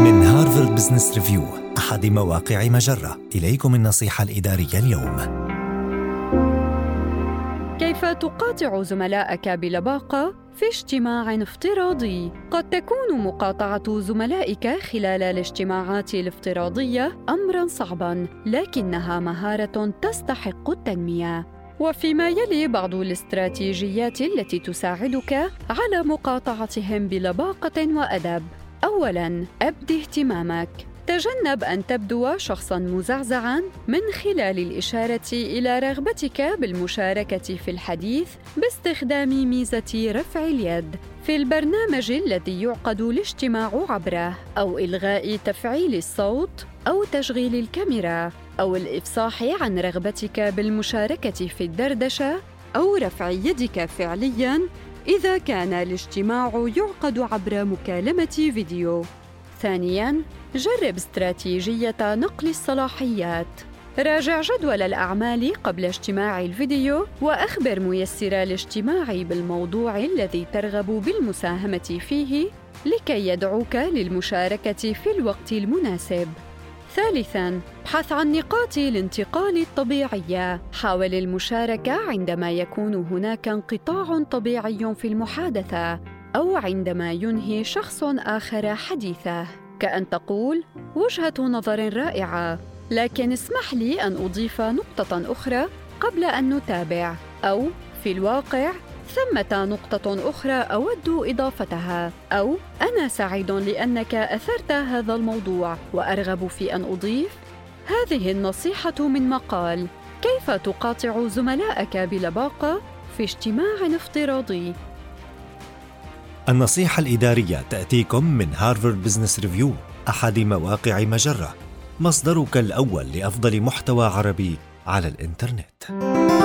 من Harvard Business Review أحد مواقع مجرة إليكم النصيحة الإدارية اليوم كيف تقاطع زملائك بلباقة في اجتماع افتراضي؟ قد تكون مقاطعة زملائك خلال الاجتماعات الافتراضية أمرا صعبا، لكنها مهارة تستحق التنمية. وفيما يلي بعض الاستراتيجيات التي تساعدك على مقاطعتهم بلباقة وأدب. أولاً، أبد اهتمامك. تجنب أن تبدو شخصاً مزعزعاً من خلال الإشارة إلى رغبتك بالمشاركة في الحديث باستخدام ميزة رفع اليد في البرنامج الذي يعقد الاجتماع عبره أو إلغاء تفعيل الصوت أو تشغيل الكاميرا أو الإفصاح عن رغبتك بالمشاركة في الدردشة أو رفع يدك فعلياً إذا كان الاجتماع يعقد عبر مكالمة فيديو. ثانياً، جرب استراتيجية نقل الصلاحيات. راجع جدول الأعمال قبل اجتماع الفيديو وأخبر ميسر الاجتماع بالموضوع الذي ترغب بالمساهمة فيه لكي يدعوك للمشاركة في الوقت المناسب. ثالثاً، ابحث عن نقاط الانتقال الطبيعية. حاول المشاركة عندما يكون هناك انقطاع طبيعي في المحادثة أو عندما ينهي شخص آخر حديثه، كأن تقول: وجهة نظر رائعة، لكن اسمح لي أن أضيف نقطة أخرى قبل أن نتابع، أو في الواقع ثمة نقطة أخرى أود إضافتها، أو أنا سعيد لأنك أثرت هذا الموضوع وأرغب في أن أضيف هذه النصيحة من مقال كيف تقاطع زملائك بلباقة في اجتماع افتراضي النصيحة الإدارية تأتيكم من Harvard Business Review أحد مواقع مجرة مصدرك الأول لأفضل محتوى عربي على الإنترنت.